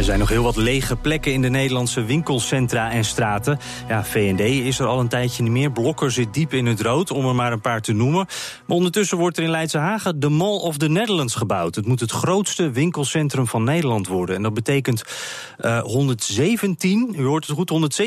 Er zijn nog heel wat lege plekken in de Nederlandse winkelcentra en straten. Ja, VND is er al een tijdje niet meer. Blokker zit diep in het rood, om er maar een paar te noemen. Maar ondertussen wordt er in Leidse Hagen de Mall of the Netherlands gebouwd. Het moet het grootste winkelcentrum van Nederland worden. En dat betekent uh, 117, u hoort het goed,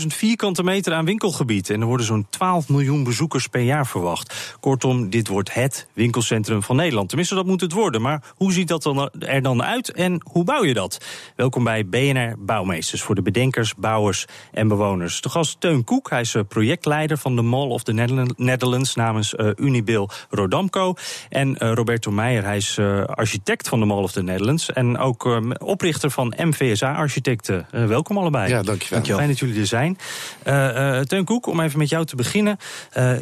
117.000 vierkante meter aan winkelgebied. En er worden zo'n 12 miljoen bezoekers per jaar verwacht. Kortom, dit wordt het winkelcentrum van Nederland. Tenminste, dat moet het worden. Maar hoe ziet dat er dan uit en hoe bouw je dat? Welkom bij BNR Bouwmeesters voor de bedenkers, bouwers en bewoners. De gast Teun Koek, hij is eh, projectleider van de Mall of the Netherlands namens uh, Unibil Rodamco. En uh, Roberto Meijer, hij is uh, architect van de Mall of the Netherlands en ook oprichter van MVSA Architecten. welkom allebei. Ja, dankjewel. dankjewel. Fijn dat jullie er zijn. Teun Koek, om even met jou te beginnen.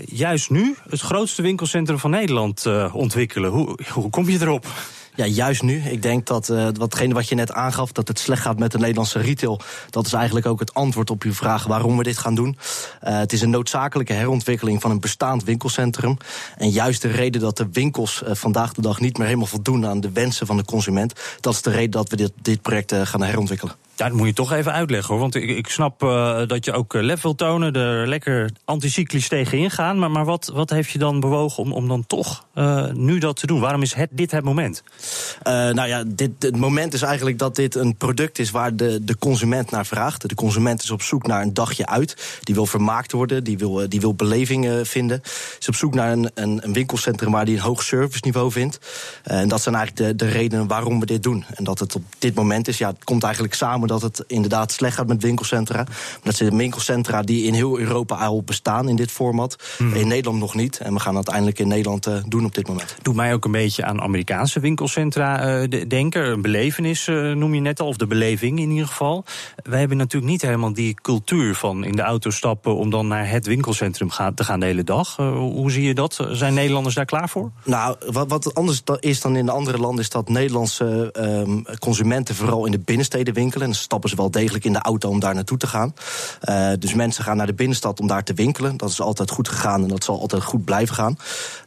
juist nu het grootste winkelcentrum van Nederland ontwikkelen. Hoe, hoe kom je erop? Ja, juist nu. Ik denk dat uh, watgene wat je net aangaf, dat het slecht gaat met de Nederlandse retail, dat is eigenlijk ook het antwoord op uw vraag waarom we dit gaan doen. Uh, het is een noodzakelijke herontwikkeling van een bestaand winkelcentrum. En juist de reden dat de winkels uh, vandaag de dag niet meer helemaal voldoen aan de wensen van de consument, dat is de reden dat we dit, dit project gaan herontwikkelen. Ja, dat moet je toch even uitleggen hoor. Want ik, ik snap uh, dat je ook lef wil tonen, er lekker anticyclisch tegenin gaan. Maar, maar wat, wat heeft je dan bewogen om, om dan toch uh, nu dat te doen? Waarom is het, dit het moment? Nou ja, dit, het moment is eigenlijk dat dit een product is waar de, de consument naar vraagt. De consument is op zoek naar een dagje uit. Die wil vermaakt worden, die wil, die wil belevingen vinden. Is op zoek naar een, een, winkelcentrum waar hij een hoog serviceniveau vindt. en dat zijn eigenlijk de, de redenen waarom we dit doen. En dat het op dit moment is, ja, het komt eigenlijk samen dat het inderdaad slecht gaat met winkelcentra. Dat zijn winkelcentra die in heel Europa al bestaan in dit format. Hmm. In Nederland nog niet. En we gaan dat uiteindelijk in Nederland uh, doen op dit moment. Doet mij ook een beetje aan Amerikaanse winkelcentra uh, denken. Een belevenis uh, noem je net al, of de beleving in ieder geval. Wij hebben natuurlijk niet helemaal die cultuur van in de auto stappen om dan naar het winkelcentrum gaan, te gaan de hele dag. hoe zie je dat? Zijn Nederlanders daar klaar voor? Nou, wat, wat anders is dan in de andere landen, is dat Nederlandse um, consumenten vooral in de binnensteden winkelen. En stappen ze wel degelijk in de auto om daar naartoe te gaan. Uh, dus mensen gaan naar de binnenstad om daar te winkelen. Dat is altijd goed gegaan en dat zal altijd goed blijven gaan.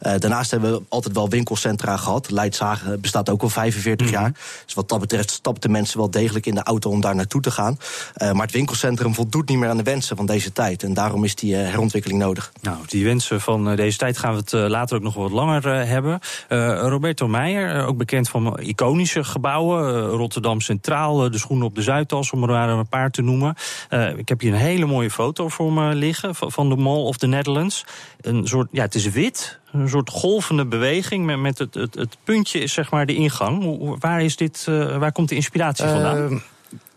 Uh, daarnaast hebben we altijd wel winkelcentra gehad. Leidshagen bestaat ook al 45 mm -hmm. jaar. Dus wat dat betreft stapten mensen wel degelijk in de auto om daar naartoe te gaan. Uh, maar het winkelcentrum voldoet niet meer aan de wensen van deze tijd. En daarom is die herontwikkeling nodig. Nou, die wensen van deze tijd gaan we het later ook nog wat langer hebben. Roberto Meijer, ook bekend van iconische gebouwen. Rotterdam Centraal, de schoenen op de Zuidas om er maar een paar te noemen. Uh, ik heb hier een hele mooie foto voor me liggen van de Mall of the Netherlands. Een soort, ja, het is wit, een soort golvende beweging. Met, met het, het, puntje is zeg maar de ingang. Waar, is dit, uh, waar komt de inspiratie vandaan?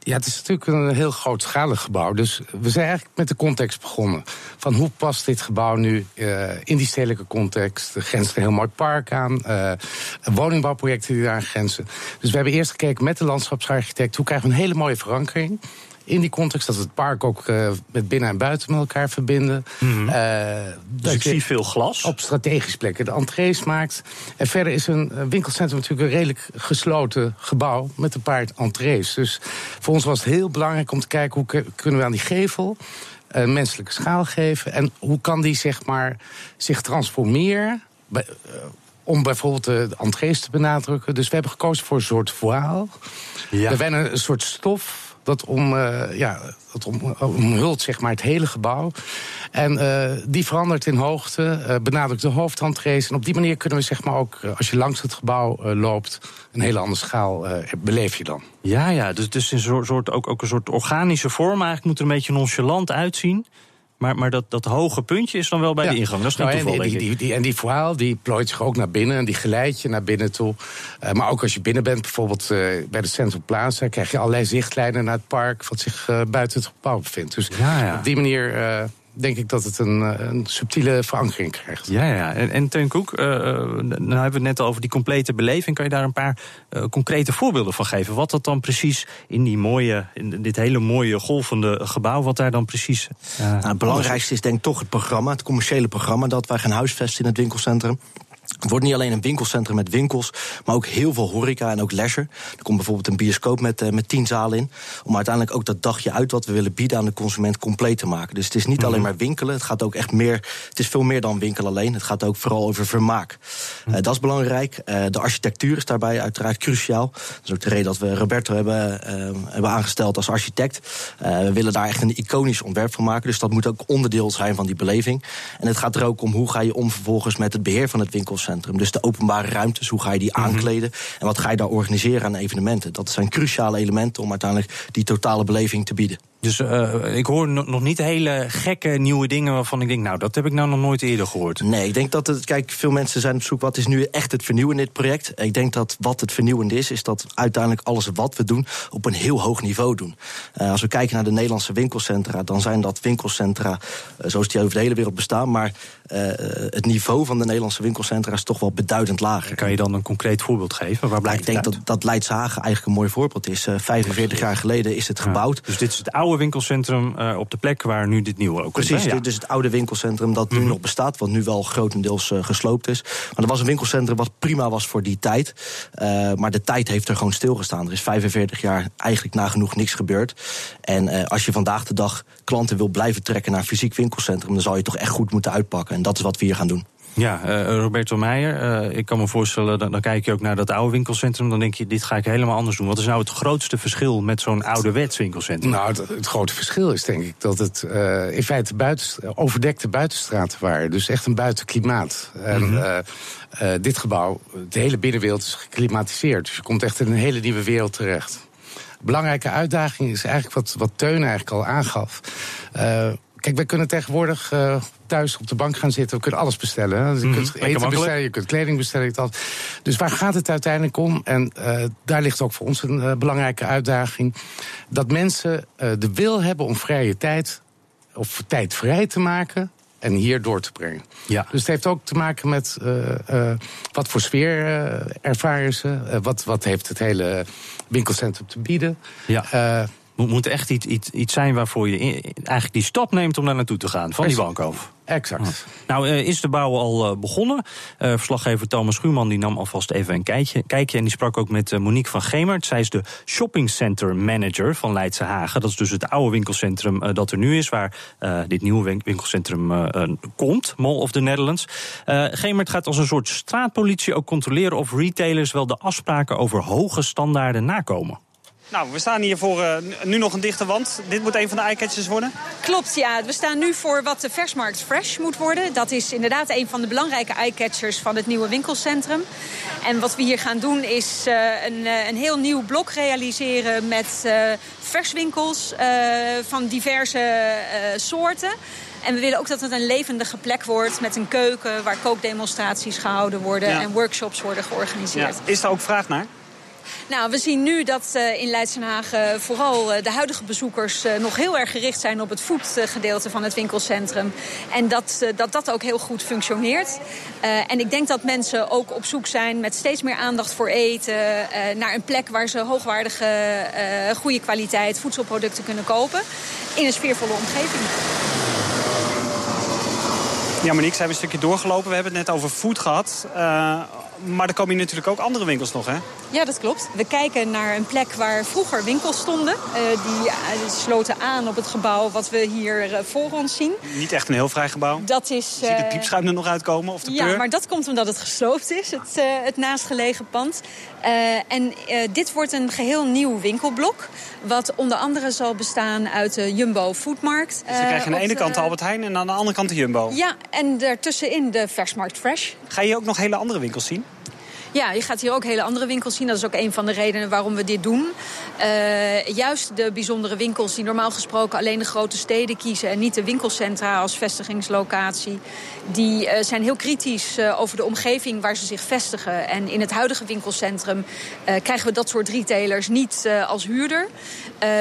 Ja, het is natuurlijk een heel grootschalig gebouw. Dus we zijn eigenlijk met de context begonnen. Van hoe past dit gebouw nu uh, in die stedelijke context? Er grenst een heel mooi park aan. Uh, woningbouwprojecten die daar grenzen. Dus we hebben eerst gekeken met de landschapsarchitect... hoe krijgen we een hele mooie verankering in die context dat we het park ook uh, met binnen en buiten met elkaar verbinden. Mm -hmm. uh, dus ik zie veel glas. Op strategische plekken de entrees maakt. En verder is een winkelcentrum natuurlijk een redelijk gesloten gebouw met een paar entrees. Dus voor ons was het heel belangrijk om te kijken hoe kunnen we aan die gevel een menselijke schaal geven. En hoe kan die zeg maar zich transformeren. Om bijvoorbeeld de entrees te benadrukken. Dus we hebben gekozen voor een soort voile. Ja. We hebben een soort stof dat, om, uh, ja, dat om, omhult zeg maar, het hele gebouw. En uh, die verandert in hoogte, uh, benadrukt de hoofdhandrees. En op die manier kunnen we zeg maar, ook, als je langs het gebouw loopt... een hele andere schaal beleef je dan. Ja, ja dus, dus een soort, ook, ook een soort organische vorm. Eigenlijk moet er een beetje nonchalant uitzien. Maar, maar dat, dat hoge puntje is dan wel bij Ja. de ingang. Dat is geen Nou, toeval, en, die, die, die- en die voile die plooit zich ook naar binnen en die geleidt je naar binnen toe. Eh, maar ook als je binnen bent, bijvoorbeeld eh, bij de Central Plaza, krijg je allerlei zichtlijnen naar het park wat zich eh, buiten het gebouw bevindt. Dus Ja, ja. op die manier denk ik dat het een, eh, een subtiele verankering krijgt. Ja, ja. En, en Teun Koek, eh, eh, nou hebben we het net al over die complete beleving. Kan je daar een paar eh, concrete voorbeelden van geven? Wat dat dan precies in die mooie, in dit hele mooie golvende gebouw, wat daar dan precies. Nou, het belangrijkste is denk ik toch het programma, het commerciële programma dat wij gaan huisvesten in het winkelcentrum. Het wordt niet alleen een winkelcentrum met winkels, maar ook heel veel horeca en ook leisure. Er komt bijvoorbeeld een bioscoop met, eh, met tien zalen in. Om uiteindelijk ook dat dagje uit wat we willen bieden aan de consument compleet te maken. Dus het is niet alleen maar winkelen, het gaat ook echt meer. Het is veel meer dan winkelen alleen. Het gaat ook vooral over vermaak. Eh, dat is belangrijk. Eh, de architectuur is daarbij uiteraard cruciaal. Dat is ook de reden dat we Roberto hebben, hebben aangesteld als architect. We willen daar echt een iconisch ontwerp van maken. Dus dat moet ook onderdeel zijn van die beleving. En het gaat er ook om hoe ga je om vervolgens met het beheer van het winkelcentrum. Dus de openbare ruimtes, hoe ga je die aankleden? En wat ga je daar organiseren aan evenementen? Dat zijn cruciale elementen om uiteindelijk die totale beleving te bieden. Dus eh, ik hoor no- nog niet hele gekke nieuwe dingen waarvan ik denk, nou, dat heb ik nou nog nooit eerder gehoord. Nee, ik denk dat het. Kijk, veel mensen zijn op zoek wat is nu echt het vernieuwende in dit project. Ik denk dat wat het vernieuwende is, is dat uiteindelijk alles wat we doen op een heel hoog niveau doen. Eh, als we kijken naar de Nederlandse winkelcentra, dan zijn dat winkelcentra eh, zoals die over de hele wereld bestaan. Maar het niveau van de Nederlandse winkelcentra is toch wel beduidend lager. Kan je dan een concreet voorbeeld geven? Waar blijkt ik denk dat, dat Leidshagen eigenlijk een mooi voorbeeld is. Eh, 45 jaar geleden is het gebouwd. Ja. Dus dit is het oude winkelcentrum eh, op de plek waar nu dit nieuwe ook Precies, komt. dit is het oude winkelcentrum dat nu nog bestaat, wat nu wel grotendeels eh, gesloopt is. Maar dat was een winkelcentrum wat prima was voor die tijd. Eh, maar de tijd heeft er gewoon stilgestaan. Er is 45 jaar eigenlijk nagenoeg niks gebeurd. En als je vandaag de dag klanten wil blijven trekken naar een fysiek winkelcentrum, dan zal je toch echt goed moeten uitpakken. En dat is wat we hier gaan doen. Ja, eh, Roberto Meijer, eh, ik kan me voorstellen, dan, dan kijk je ook naar dat oude winkelcentrum. Dan denk je, dit ga ik helemaal anders doen. Wat is nou het grootste verschil met zo'n ouderwets winkelcentrum? Nou, het, het grote verschil is denk ik dat het eh, in feite buiten, overdekte buitenstraten waren. Dus echt een buitenklimaat. En eh, dit gebouw, de hele binnenwereld is geklimatiseerd. Dus je komt echt in een hele nieuwe wereld terecht. Belangrijke uitdaging is eigenlijk wat, wat Teun eigenlijk al aangaf. Eh, kijk, wij kunnen tegenwoordig eh, thuis op de bank gaan zitten. We kunnen alles bestellen. hè. Dus je Mhm, kunt lekker eten makkelijk. bestellen, je kunt kleding bestellen. Dat. Dus waar gaat het uiteindelijk om? En eh, daar ligt ook voor ons een eh, belangrijke uitdaging. Dat mensen de wil hebben om vrije tijd of tijd vrij te maken en hier door te brengen. Ja. Dus het heeft ook te maken met wat voor sfeer ervaren ze. wat, wat heeft het hele winkelcentrum te bieden. Ja. Moet, moet echt iets, iets, iets zijn waarvoor je in- eigenlijk die stap neemt om daar naartoe te gaan, van die bank af. exact. Nou, eh, is de bouw al eh, begonnen? Eh, verslaggever Thomas Schuurman die nam alvast even een kijkje, kijkje. En die sprak ook met Monique van Gemert. Zij is de shopping center manager van Leidse Hagen. Dat is dus het oude winkelcentrum dat er nu is, waar dit nieuwe win- winkelcentrum komt, Mall of the Netherlands. Gemert gaat als een soort straatpolitie ook controleren of retailers wel de afspraken over hoge standaarden nakomen. Nou, we staan hier voor eh, nu nog een dichte wand. Dit moet een van de eyecatchers worden. Klopt, ja. We staan nu voor wat de Versmarkt Fresh moet worden. Dat is inderdaad een van de belangrijke eyecatchers van het nieuwe winkelcentrum. En wat we hier gaan doen is eh, een, eh, een heel nieuw blok realiseren met verswinkels van diverse soorten. En we willen ook dat het een levendige plek wordt met een keuken waar kookdemonstraties gehouden worden Ja. en workshops worden georganiseerd. Ja. Is er ook vraag naar? Nou, we zien nu dat eh, in Leidsenhagen vooral eh, de huidige bezoekers eh, nog heel erg gericht zijn op het voetgedeelte van het winkelcentrum. En dat, dat dat ook heel goed functioneert. En ik denk dat mensen ook op zoek zijn met steeds meer aandacht voor eten. naar een plek waar ze hoogwaardige, goede kwaliteit voedselproducten kunnen kopen. In een sfeervolle omgeving. Ja, Monique, zijn we een stukje doorgelopen. We hebben het net over food gehad. Eh, maar er komen hier natuurlijk ook andere winkels nog, hè? Ja, dat klopt. We kijken naar een plek waar vroeger winkels stonden. Eh, die eh, sloten aan op het gebouw wat we hier eh, voor ons zien. Niet echt een heel vrij gebouw. Dat is... Je ziet het piepschuim er nog uitkomen, of de Ja, peur. maar dat komt omdat het gesloopt is, het, het naastgelegen pand. En dit wordt een geheel nieuw winkelblok. Wat onder andere zal bestaan uit de Jumbo Foodmarkt. Dus dan krijg je aan de ene kant de Albert Heijn en aan de andere kant de Jumbo. Ja, en daartussenin de Versmarkt Fresh. Ga je ook nog hele andere winkels zien? Ja, je gaat hier ook hele andere winkels zien. Dat is ook een van de redenen waarom we dit doen. Uh, juist de bijzondere winkels die normaal gesproken alleen de grote steden kiezen... en niet de winkelcentra als vestigingslocatie... die uh, zijn heel kritisch uh, over de omgeving waar ze zich vestigen. En in het huidige winkelcentrum krijgen we dat soort retailers niet als huurder.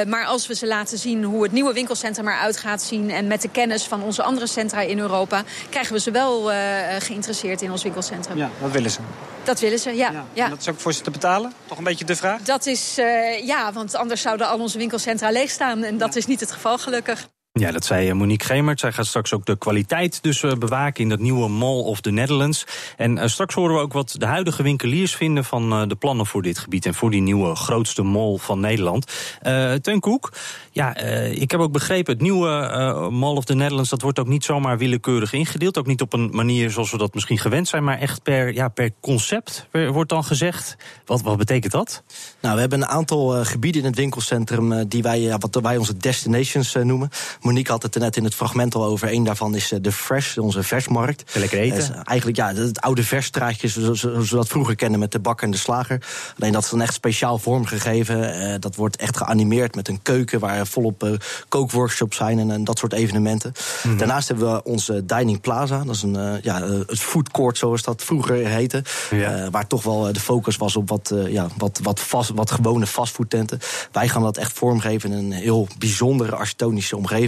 maar als we ze laten zien hoe het nieuwe winkelcentrum eruit gaat zien... en met de kennis van onze andere centra in Europa... krijgen we ze wel geïnteresseerd in ons winkelcentrum. Ja, dat willen ze. Dat willen ze, ja. ja. ja. Dat is ook voor ze te betalen? Toch een beetje de vraag? Dat is, uh, ja, want anders zouden al onze winkelcentra leeg staan. En dat ja. is niet het geval, gelukkig. Ja, dat zei Monique Gemert. Zij gaat straks ook de kwaliteit dus bewaken in dat nieuwe Mall of the Netherlands. En uh, straks horen we ook wat de huidige winkeliers vinden van uh, de plannen voor dit gebied en voor die nieuwe grootste mall van Nederland. Uh, Teun Koek, ja, ik heb ook begrepen, het nieuwe Mall of the Netherlands, dat wordt ook niet zomaar willekeurig ingedeeld. Ook niet op een manier zoals we dat misschien gewend zijn, maar echt per, ja, per concept wordt dan gezegd. Wat, wat betekent dat? Nou, we hebben een aantal gebieden in het winkelcentrum die wij, wat wij onze destinations noemen. Monique had het er net in het fragment al over. Eén daarvan is de Fresh, onze versmarkt. Lekker eten. Uh, eigenlijk ja, het oude versstraatje zoals we dat vroeger kennen met de bakker en de slager. Alleen dat is dan echt speciaal vormgegeven. Uh, dat wordt echt geanimeerd met een keuken waar volop kookworkshops zijn en, en, dat soort evenementen. Mm -hmm. Daarnaast hebben we onze Dining Plaza. Dat is een, ja, het food court zoals dat vroeger heette. Ja. waar toch wel de focus was op wat, ja, wat, wat, vast, wat gewone fastfoodtenten. Wij gaan dat echt vormgeven in een heel bijzondere architectonische omgeving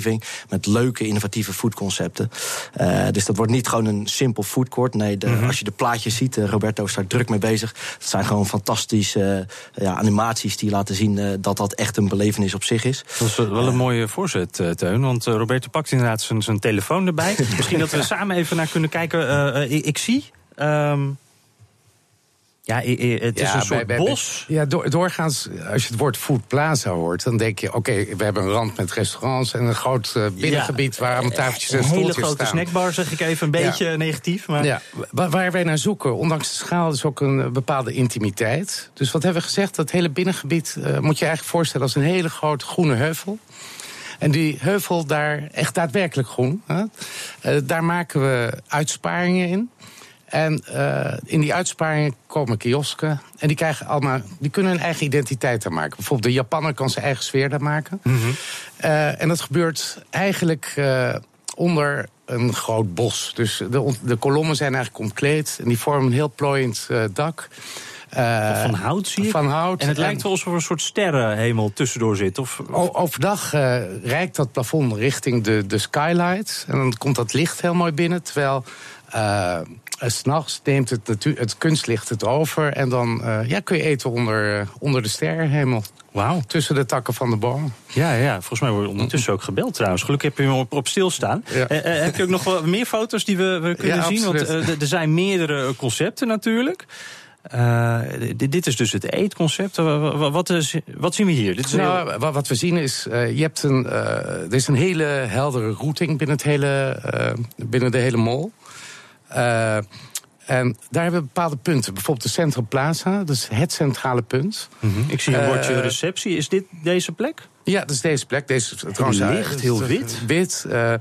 met leuke, innovatieve foodconcepten. Uh, dus dat wordt niet gewoon een simpel foodcourt. Nee, de, mm -hmm. als je de plaatjes ziet, uh, Roberto is daar druk mee bezig. Het zijn gewoon fantastische uh, ja, animaties die laten zien dat dat echt een belevenis op zich is. Dat is wel een mooie voorzet, Teun. Want Roberto pakt inderdaad zijn, zijn telefoon erbij. Misschien dat we samen even naar kunnen kijken. ik, ik, zie. Um ja, het is ja, een soort bij, bos. Ja, door, doorgaans, als je het woord Food Plaza hoort... dan denk je, oké, okay, we hebben een rand met restaurants... en een groot uh, binnengebied ja, waar allemaal tafeltjes en stoeltjes staan. Een hele grote snackbar, zeg ik even, een beetje negatief. Maar... Ja, waar wij naar zoeken, ondanks de schaal... is ook een bepaalde intimiteit. Dus wat hebben we gezegd? Dat hele binnengebied uh, moet je eigenlijk voorstellen... als een hele grote groene heuvel. En die heuvel daar, echt daadwerkelijk groen... Hè? Uh, daar maken we uitsparingen in... En uh, in die uitsparingen komen kiosken. En die, krijgen allemaal, die kunnen hun eigen identiteit daar maken. Bijvoorbeeld de Japaner kan zijn eigen sfeer daar maken. Mm -hmm. uh, en dat gebeurt eigenlijk uh, onder een groot bos. Dus de, de kolommen zijn eigenlijk ontkleed. En die vormen een heel plooiend dak. Uh, van hout zie je? Van hout. En het lijkt wel alsof er een soort sterrenhemel tussendoor zit. Of, of... Overdag uh, reikt dat plafond richting de, de skylight. En dan komt dat licht heel mooi binnen. Terwijl uh, s'nachts neemt het, het kunstlicht het over. En dan uh, ja, kun je eten onder, uh, onder de sterrenhemel. Wauw. Tussen de takken van de bomen. Ja, ja, volgens mij wordt ondertussen ook gebeld trouwens. Gelukkig heb je hem op, op stilstaan. Ja. heb je ook nog wel meer foto's die we, we kunnen ja, zien? Want er zijn meerdere concepten natuurlijk. Uh, dit is dus het eetconcept. Wat, is, wat zien we hier? Dit is nou, heel... Wat we zien is, uh, je hebt een, uh, er is een hele heldere routing binnen, het hele, binnen de hele mall. Uh, en daar hebben we bepaalde punten. Bijvoorbeeld de Centrum Plaza, dat is het centrale punt. Mm -hmm. Ik zie een bordje uh, receptie. Is dit deze plek? Ja, dat is deze plek. Deze trouwens licht, heel wit. Wit, uh,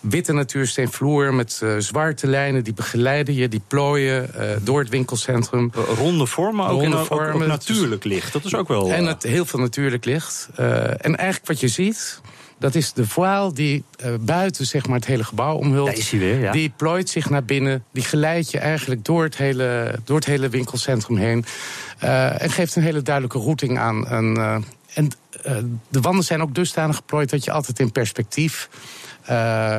witte natuursteenvloer met uh, zwarte lijnen die begeleiden je, die plooien uh, door het winkelcentrum. Ronde vormen, ook, Ronde vormen, ook, ook natuurlijk licht. Dat is ook wel. En het, heel veel natuurlijk licht. en eigenlijk wat je ziet. Dat is de voile die uh, buiten zeg maar, het hele gebouw omhult. Daar is hij weer, ja. Die plooit zich naar binnen. Die geleidt je eigenlijk door het hele, door het hele winkelcentrum heen. Uh, en geeft een hele duidelijke routing aan. En, uh, en de wanden zijn ook dusdanig geplooid dat je altijd in perspectief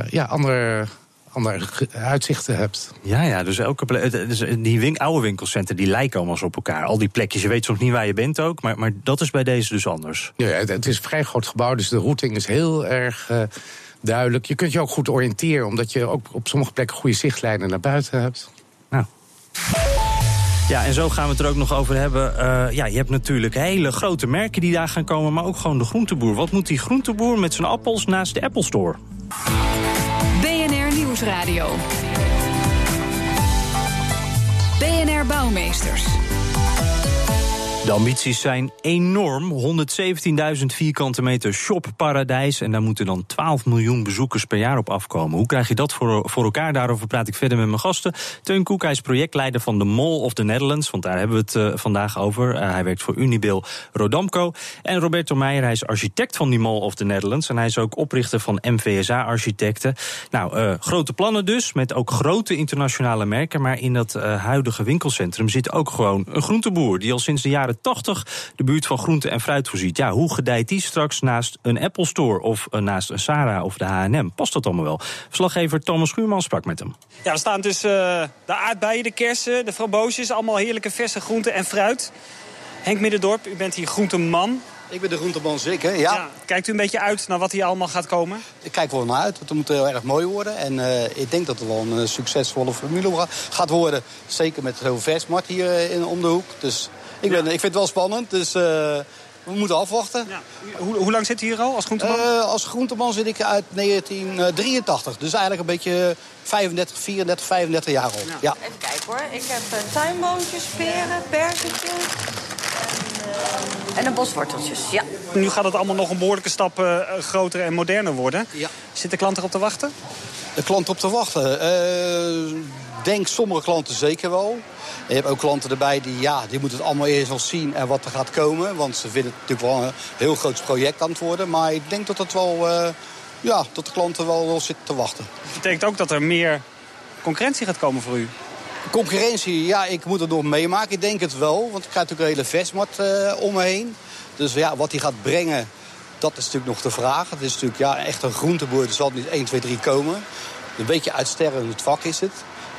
ja, andere andere uitzichten hebt. Ja, ja, dus elke plek, dus die win, oude winkelcentra die lijken allemaal op elkaar. Al die plekjes, je weet soms niet waar je bent ook, maar, maar dat is bij deze dus anders. Ja, het is een vrij groot gebouw, dus de routing is heel erg uh, duidelijk. Je kunt je ook goed oriënteren, omdat je ook op sommige plekken goede zichtlijnen naar buiten hebt. Nou. Ja, en zo gaan we het er ook nog over hebben. Uh, ja, je hebt natuurlijk hele grote merken die daar gaan komen, maar ook gewoon de groenteboer. Wat moet die groenteboer met zijn appels naast de Apple Store? Nieuwsradio. BNR Bouwmeesters. De ambities zijn enorm. 117.000 vierkante meter shopparadijs. En daar moeten dan 12 miljoen bezoekers per jaar op afkomen. Hoe krijg je dat voor, voor elkaar? Daarover praat ik verder met mijn gasten. Teun Koek, hij is projectleider van de Mall of the Netherlands. Want daar hebben we het uh, vandaag over. Uh, hij werkt voor Unibil Rodamco. En Roberto Meijer, hij is architect van die Mall of the Netherlands. En hij is ook oprichter van MVSA Architecten. Nou, uh, grote plannen dus. Met ook grote internationale merken. Maar in dat huidige winkelcentrum zit ook gewoon een groenteboer. Die al sinds de jaren 80 de buurt van groente en fruit voorziet. Ja, hoe gedijt die straks naast een Apple Store of uh, naast een Sarah of de H&M? Past dat allemaal wel? Verslaggever Thomas Schuurman sprak met hem. Ja, er staan dus uh, de aardbeien, de kersen, de framboosjes... allemaal heerlijke verse groente en fruit. Henk Middendorp, u bent hier groenteman. Ik ben de groenteman zeker, ja. ja. Kijkt u een beetje uit naar wat hier allemaal gaat komen? Ik kijk wel naar uit, want het moet heel erg mooi worden. En uh, ik denk dat het wel een succesvolle formule gaat worden. Zeker met zo'n versmarkt hier in, om de hoek. Dus ik, ben, ik vind het wel spannend, dus uh, we moeten afwachten. Ja. Hoe, hoe, lang zit u hier al als groenteman? Uh, als groenteman zit ik uit 1983. Dus eigenlijk een beetje 35, 34, 35 jaar oud. Ja. ja. Even kijken hoor. Ik heb uh, tuinboontjes, peren, perkentjes... En, en een bosworteltjes, ja. Nu gaat het allemaal nog een behoorlijke stap uh, groter en moderner worden. Ja. Zit de klant erop te wachten? De klant op te wachten? Denk sommige klanten zeker wel. Je hebt ook klanten erbij die, ja, die moeten het allemaal eerst wel zien en wat er gaat komen. Want ze vinden het natuurlijk wel een heel groot project aan het worden. Maar ik denk dat het wel, uh, ja, dat de klanten wel, wel zitten te wachten. Dat betekent ook dat er meer concurrentie gaat komen voor u? Concurrentie, ja, ik moet het nog meemaken. Ik denk het wel, want ik krijg natuurlijk een hele vestmat uh, om me heen. Dus ja, wat hij gaat brengen, dat is natuurlijk nog de vraag. Het is natuurlijk ja, echt een groenteboer, er zal niet 1, 2, 3 komen. Een beetje uitsterren het vak is het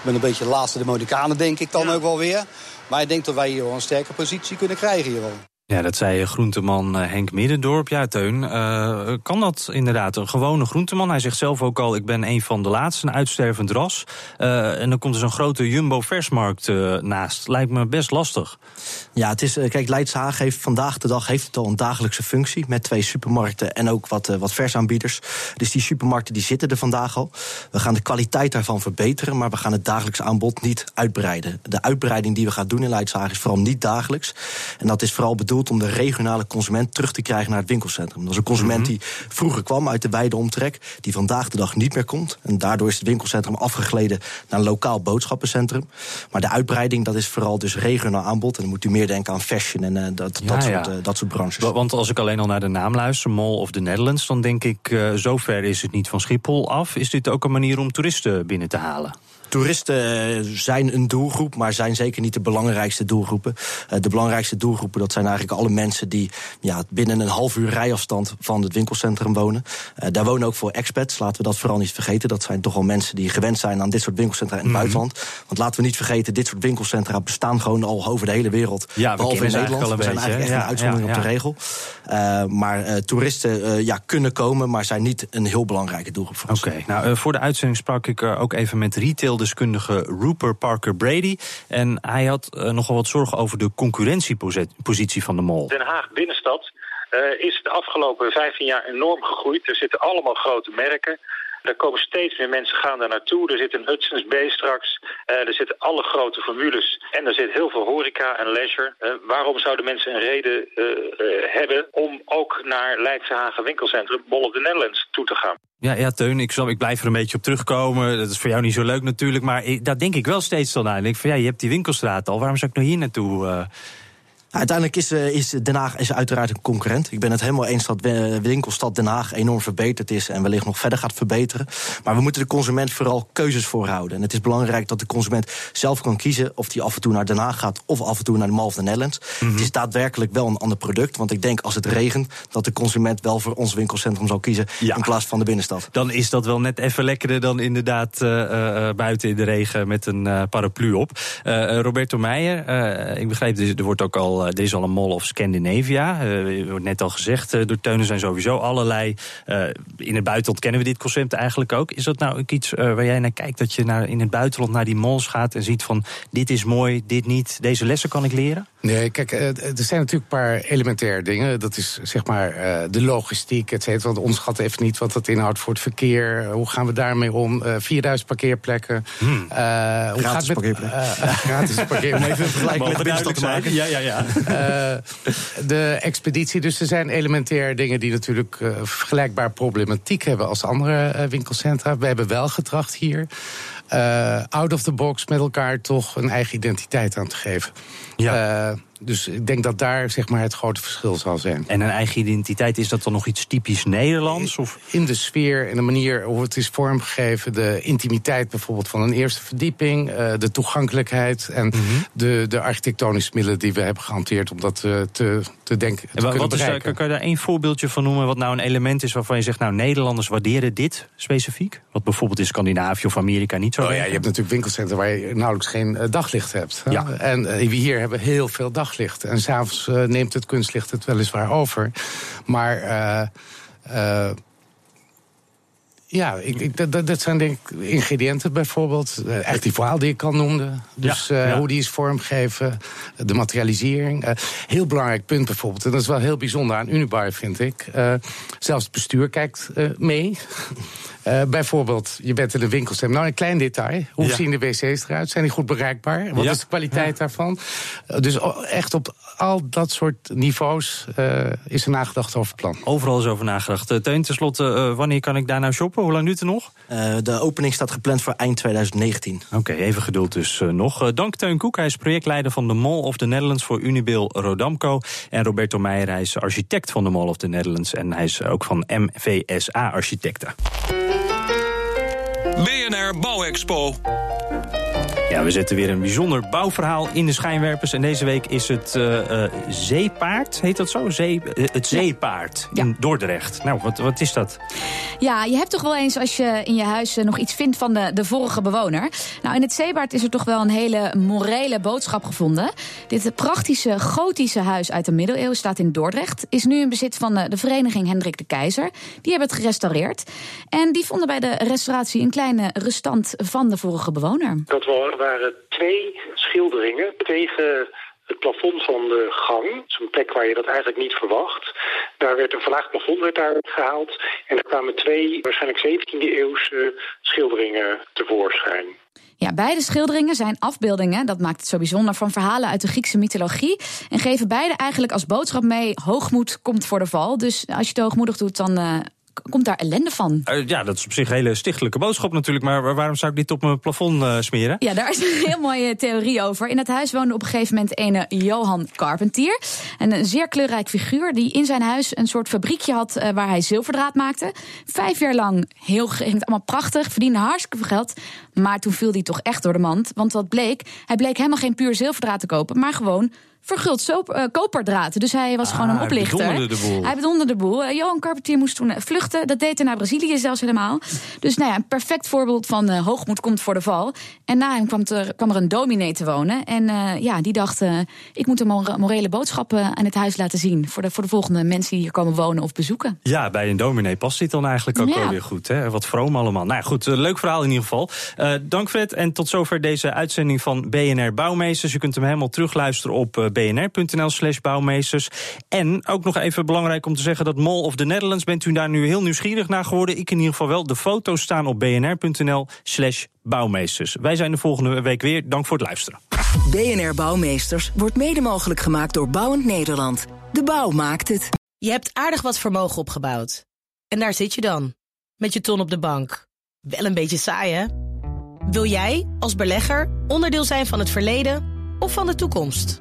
ben een beetje de laatste de Modikanen, denk ik dan ja. ook wel weer. Maar ik denk dat wij hier wel een sterke positie kunnen krijgen hier wel. Ja, dat zei groenteman Henk Middendorp. Ja, Teun, uh, kan dat inderdaad? Een gewone groenteman. Hij zegt zelf ook al, ik ben een van de laatste, een uitstervend ras. En dan komt er zo'n grote Jumbo-versmarkt naast. Lijkt me best lastig. Ja, het is, kijk, Leidshaag heeft vandaag de dag heeft het al een dagelijkse functie... met twee supermarkten en ook wat, wat versaanbieders. Dus die supermarkten die zitten er vandaag al. We gaan de kwaliteit daarvan verbeteren... maar we gaan het dagelijks aanbod niet uitbreiden. De uitbreiding die we gaan doen in Leidshaag is vooral niet dagelijks. En dat is vooral bedoeld om de regionale consument terug te krijgen naar het winkelcentrum. Dat is een consument mm -hmm. die vroeger kwam uit de wijde omtrek, die vandaag de dag niet meer komt. En daardoor is het winkelcentrum afgegleden naar een lokaal boodschappencentrum. Maar de uitbreiding, dat is vooral dus regionaal aanbod. En dan moet u meer denken aan fashion en uh, dat, ja, dat, ja. Soort, uh, dat soort branches. Want als ik alleen al naar de naam luister, Mall of the Netherlands, dan denk ik, uh, zover is het niet van Schiphol af. Is dit ook een manier om toeristen binnen te halen? Toeristen zijn een doelgroep, maar zijn zeker niet de belangrijkste doelgroepen. De belangrijkste doelgroepen dat zijn eigenlijk alle mensen die ja, binnen een half uur rijafstand van het winkelcentrum wonen. Daar wonen ook voor expats, laten we dat vooral niet vergeten. Dat zijn toch wel mensen die gewend zijn aan dit soort winkelcentra in het mm -hmm. buitenland. Want laten we niet vergeten, dit soort winkelcentra bestaan gewoon al over de hele wereld. Ja, behalve in Nederland. We zijn eigenlijk echt ja, een uitzondering ja, op de regel. Uh, maar uh, toeristen uh, ja, kunnen komen, maar zijn niet een heel belangrijke doelgroep voor ons. Oké, okay. nou voor de uitzending sprak ik ook even met retaildeskundige Rupert Parker Brady. En hij had uh, nogal wat zorgen over de concurrentiepositie van de mall. Den Haag binnenstad uh, is de afgelopen 15 jaar enorm gegroeid. Er zitten allemaal grote merken. Er komen steeds meer mensen gaan daar naartoe. Er zit een Hudson's Bay straks. Uh, er zitten alle grote formules. En er zit heel veel horeca en leisure. Uh, waarom zouden mensen een reden uh, hebben om ook naar Leidse Hagen winkelcentrum Mall of the Netherlands toe te gaan? Ja, ja, Teun, ik, zal, ik blijf er een beetje op terugkomen. Dat is voor jou niet zo leuk natuurlijk. Maar ik, daar denk ik wel steeds dan aan. Ik denk van ja, je hebt die winkelstraat al. Waarom zou ik nou hier naartoe? Uiteindelijk is, uh, is Den Haag is uiteraard een concurrent. Ik ben het helemaal eens dat winkelstad Den Haag enorm verbeterd is en wellicht nog verder gaat verbeteren. Maar we moeten de consument vooral keuzes voorhouden. En het is belangrijk dat de consument zelf kan kiezen of hij af en toe naar Den Haag gaat of af en toe naar de Mall of the Netherlands. Mm -hmm. Het is daadwerkelijk wel een ander product. Want ik denk als het regent dat de consument wel voor ons winkelcentrum zal kiezen ja. in plaats van de binnenstad. Dan is dat wel net even lekkerder dan inderdaad uh, uh, buiten in de regen met een paraplu op. Roberto Meijer, ik begreep, er wordt ook al er is al een Mall of Scandinavia. Uh, wordt net al gezegd uh, door Teunen zijn sowieso allerlei. Uh, in het buitenland kennen we dit concept eigenlijk ook. Is dat nou ook iets waar jij naar kijkt? Dat je naar, in het buitenland naar die malls gaat en ziet van dit is mooi, dit niet. Deze lessen kan ik leren? Nee, kijk, er zijn natuurlijk een paar elementaire dingen. Dat is zeg maar de logistiek, et cetera. Want ons gaat even niet wat dat inhoudt voor het verkeer. Hoe gaan we daarmee om? 4000 parkeerplekken. Hmm. hoe gratis gaat het met, parkeerplekken. gratis parkeerplekken. Om even een vergelijking met de binnenstad te maken. Ja, ja, ja. Eh, de expeditie, dus er zijn elementair dingen die natuurlijk uh, vergelijkbaar problematiek hebben als andere uh, winkelcentra. We hebben wel getracht hier out of the box met elkaar toch een eigen identiteit aan te geven. Ja. Dus ik denk dat daar zeg maar, het grote verschil zal zijn. En een eigen identiteit, is dat dan nog iets typisch Nederlands? Of? In de sfeer en de manier hoe het is vormgegeven. De intimiteit bijvoorbeeld van een eerste verdieping. Uh, de toegankelijkheid en mm -hmm. de, de architectonische middelen die we hebben gehanteerd om dat uh, te, te denken. Te wat, wat is daar, kan je daar één voorbeeldje van noemen? Wat nou een element is waarvan je zegt, nou Nederlanders waarderen dit specifiek? Wat bijvoorbeeld in Scandinavië of Amerika niet zo oh, ja, Je hebt natuurlijk winkelcentra waar je nauwelijks geen daglicht hebt. Ja. En hier hebben heel veel daglicht. En s'avonds uh, neemt het kunstlicht het weliswaar over. Maar uh, ja, ik, ik, dat, dat zijn denk ik ingrediënten bijvoorbeeld. Uh, echt die verhaal die ik al noemde. Dus ja, ja. hoe die is vormgegeven, de materialisering. heel belangrijk punt bijvoorbeeld, en dat is wel heel bijzonder aan Unibar vind ik. zelfs het bestuur kijkt mee. Uh, bijvoorbeeld, je bent in een winkelcentrum. Nou, een klein detail. Hoe ja. zien de wc's eruit? Zijn die goed bereikbaar? Wat ja. is de kwaliteit ja. daarvan? Uh, dus echt op al dat soort niveaus uh, is er nagedacht over het plan. Overal is over nagedacht. Teun, tenslotte, wanneer kan ik daar nou shoppen? Hoe lang duurt het nog? de opening staat gepland voor eind 2019. Oké, okay, even geduld dus nog. dank Teun Koek, hij is projectleider van de Mall of the Netherlands voor Unibil Rodamco. En Roberto Meijer, hij is architect van de Mall of the Netherlands. En hij is ook van MVSA Architecten. BNR Bouwexpo. Ja, we zetten weer een bijzonder bouwverhaal in de schijnwerpers. En deze week is het uh, uh, Zeepaard, heet dat zo? Zee, uh, het Zeepaard ja. in Dordrecht. Nou, wat, wat is dat? Ja, je hebt toch wel eens als je in je huis nog iets vindt van de, de vorige bewoner. Nou, in het Zeepaard is er toch wel een hele morele boodschap gevonden. Dit praktische gotische huis uit de middeleeuwen staat in Dordrecht. Is nu in bezit van de, de vereniging Hendrik de Keizer. Die hebben het gerestaureerd. En die vonden bij de restauratie een kleine restant van de vorige bewoner. Dat waren twee schilderingen tegen het plafond van de gang. Zo'n plek waar je dat eigenlijk niet verwacht. Daar werd een verlaagd plafond werd gehaald. En er kwamen twee, waarschijnlijk 17e eeuwse schilderingen tevoorschijn. Ja, beide schilderingen zijn afbeeldingen, dat maakt het zo bijzonder, van verhalen uit de Griekse mythologie. En geven beide eigenlijk als boodschap mee: hoogmoed komt voor de val. Dus als je het hoogmoedig doet, dan uh, komt daar ellende van. Uh, ja, dat is op zich een hele stichtelijke boodschap natuurlijk. Maar waarom zou ik dit op mijn plafond uh, smeren? Ja, daar is een heel mooie theorie over. In het huis woonde op een gegeven moment een Johan Carpentier. Een zeer kleurrijk figuur die in zijn huis een soort fabriekje had... Uh, waar hij zilverdraad maakte. Vijf jaar lang heel, ging het allemaal prachtig, verdiende hartstikke veel geld. Maar toen viel hij toch echt door de mand. Want wat bleek, hij bleek helemaal geen puur zilverdraad te kopen... maar gewoon verguld soap, uh, koperdraad. Dus hij was ah, gewoon een oplichter. Hij bedonderde de boel. Hij bedonderde de boel. Uh, Johan Carpentier moest toen vluchten. Dat deed hij naar Brazilië zelfs helemaal. Dus nou ja, een perfect voorbeeld van uh, hoogmoed komt voor de val. En na hem kwam er, kwam er een dominee te wonen. En ja, die dacht, ik moet een morele boodschap aan het huis laten zien. Voor de, voor de volgende mensen die hier komen wonen of bezoeken. Ja, bij een dominee past dit dan eigenlijk ook ja. wel weer goed. Hè? Wat vroom allemaal. Nou goed, leuk verhaal in ieder geval. dank Fred. En tot zover deze uitzending van BNR Bouwmeesters. Je kunt hem helemaal terugluisteren op bnr.nl slash bouwmeesters. En ook nog even belangrijk om te zeggen dat Mall of the Netherlands... bent u daar nu heel nieuwsgierig naar geworden? Ik in ieder geval wel. De foto's staan op bnr.nl slash bouwmeesters. Wij zijn de volgende week weer. Dank voor het luisteren. BNR Bouwmeesters wordt mede mogelijk gemaakt door Bouwend Nederland. De bouw maakt het. Je hebt aardig wat vermogen opgebouwd. En daar zit je dan, met je ton op de bank. Wel een beetje saai, hè? Wil jij, als belegger, onderdeel zijn van het verleden of van de toekomst?